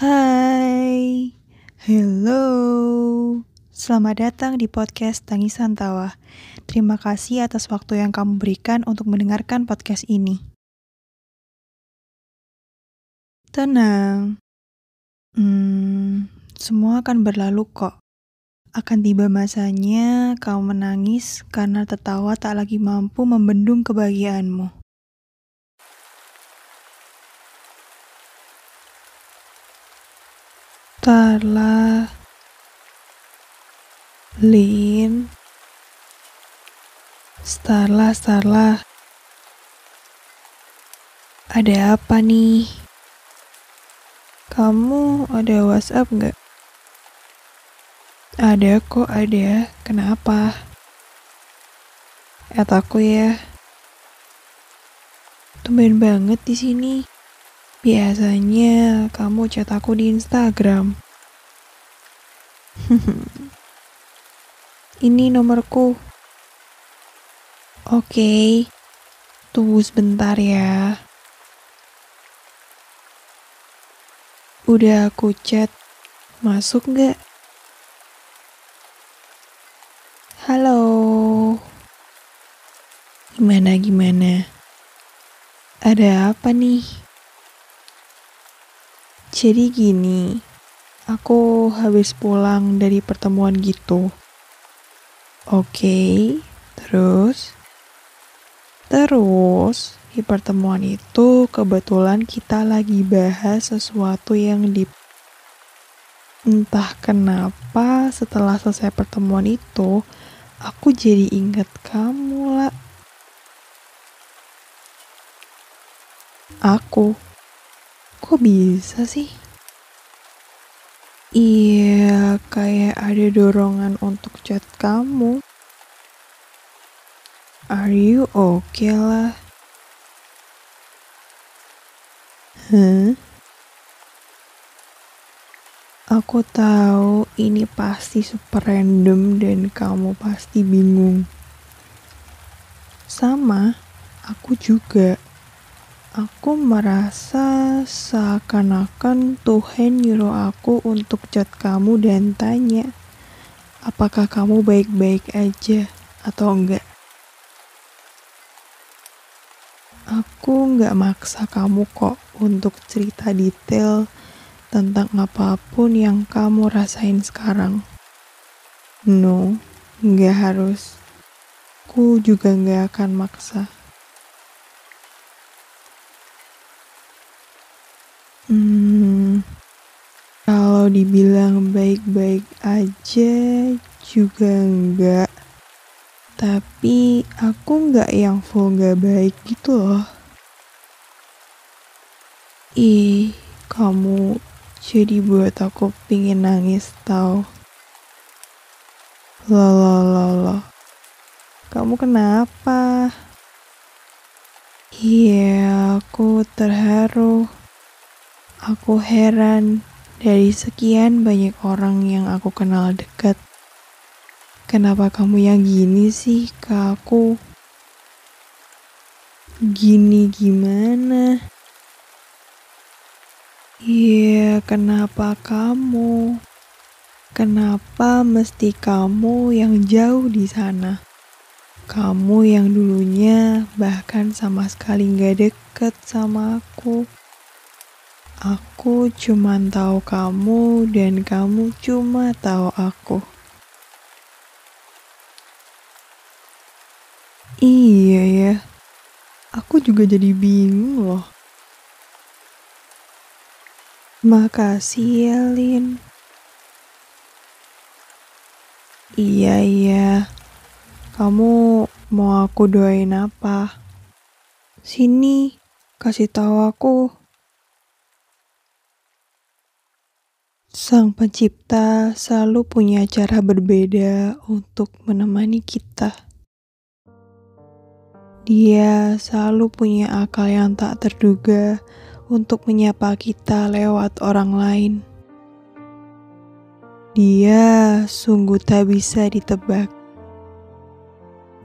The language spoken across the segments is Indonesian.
Hai, hello, selamat datang di podcast Tangisan Tawa. Terima kasih atas waktu yang kamu berikan untuk mendengarkan podcast ini. Tenang, hmm, semua akan berlalu kok. Akan tiba masanya kau menangis karena tertawa tak lagi mampu membendung kebahagiaanmu. Starlah, Lin, Starlah, Starlah. Ada apa nih? Kamu ada WhatsApp nggak? Ada kok, ada. Kenapa? At aku ya. Tumben banget di sini. Biasanya kamu chat aku di Instagram. Ini nomorku. Oke, tunggu sebentar ya. Udah aku chat, masuk nggak? Halo, gimana gimana? Ada apa nih? Jadi gini, aku habis pulang dari pertemuan gitu. Oke, terus? Terus, di pertemuan itu kebetulan kita lagi bahas sesuatu yang di Entah kenapa setelah selesai pertemuan itu, aku jadi ingat kamu lah. Aku Kok bisa sih? Iya, kayak ada dorongan untuk chat kamu. Are you okay lah? Huh? Aku tahu ini pasti super random dan kamu pasti bingung. Sama, aku juga. Aku merasa seakan-akan Tuhan nyuruh aku untuk chat kamu dan tanya, apakah kamu baik-baik aja atau enggak. Aku nggak maksa kamu kok untuk cerita detail tentang apa pun yang kamu rasain sekarang. No, nggak harus. Aku juga nggak akan maksa. Hmm, kalau dibilang baik-baik aja juga enggak. Tapi aku enggak yang full enggak baik gitu loh. Ih, kamu jadi buat aku pingin nangis tau. Loh. Kamu kenapa? Iya, aku terharu. Aku heran dari sekian banyak orang yang aku kenal dekat. Kenapa kamu yang gini sih ke aku? Gini gimana? Iya, kenapa kamu? Kenapa mesti kamu yang jauh di sana? Kamu yang dulunya bahkan sama sekali gak deket sama aku. Aku cuma tahu kamu dan kamu cuma tahu aku. Iya ya, aku juga jadi bingung loh. Makasih ya, Lin. Iya, iya. Kamu mau aku doain apa? Sini, kasih tahu aku. Sang Pencipta selalu punya cara berbeda untuk menemani kita. Dia selalu punya akal yang tak terduga untuk menyapa kita lewat orang lain. Dia sungguh tak bisa ditebak.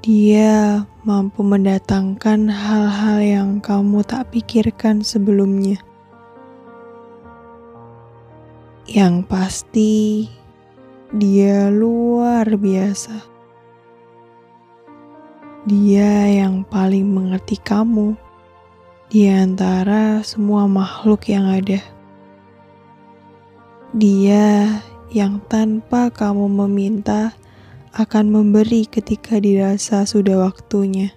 Dia mampu mendatangkan hal-hal yang kamu tak pikirkan sebelumnya. Yang pasti, dia luar biasa. Dia yang paling mengerti kamu di antara semua makhluk yang ada. Dia yang tanpa kamu meminta akan memberi ketika dirasa sudah waktunya.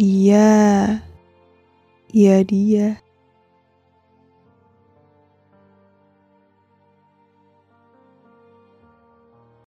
Dia, ya dia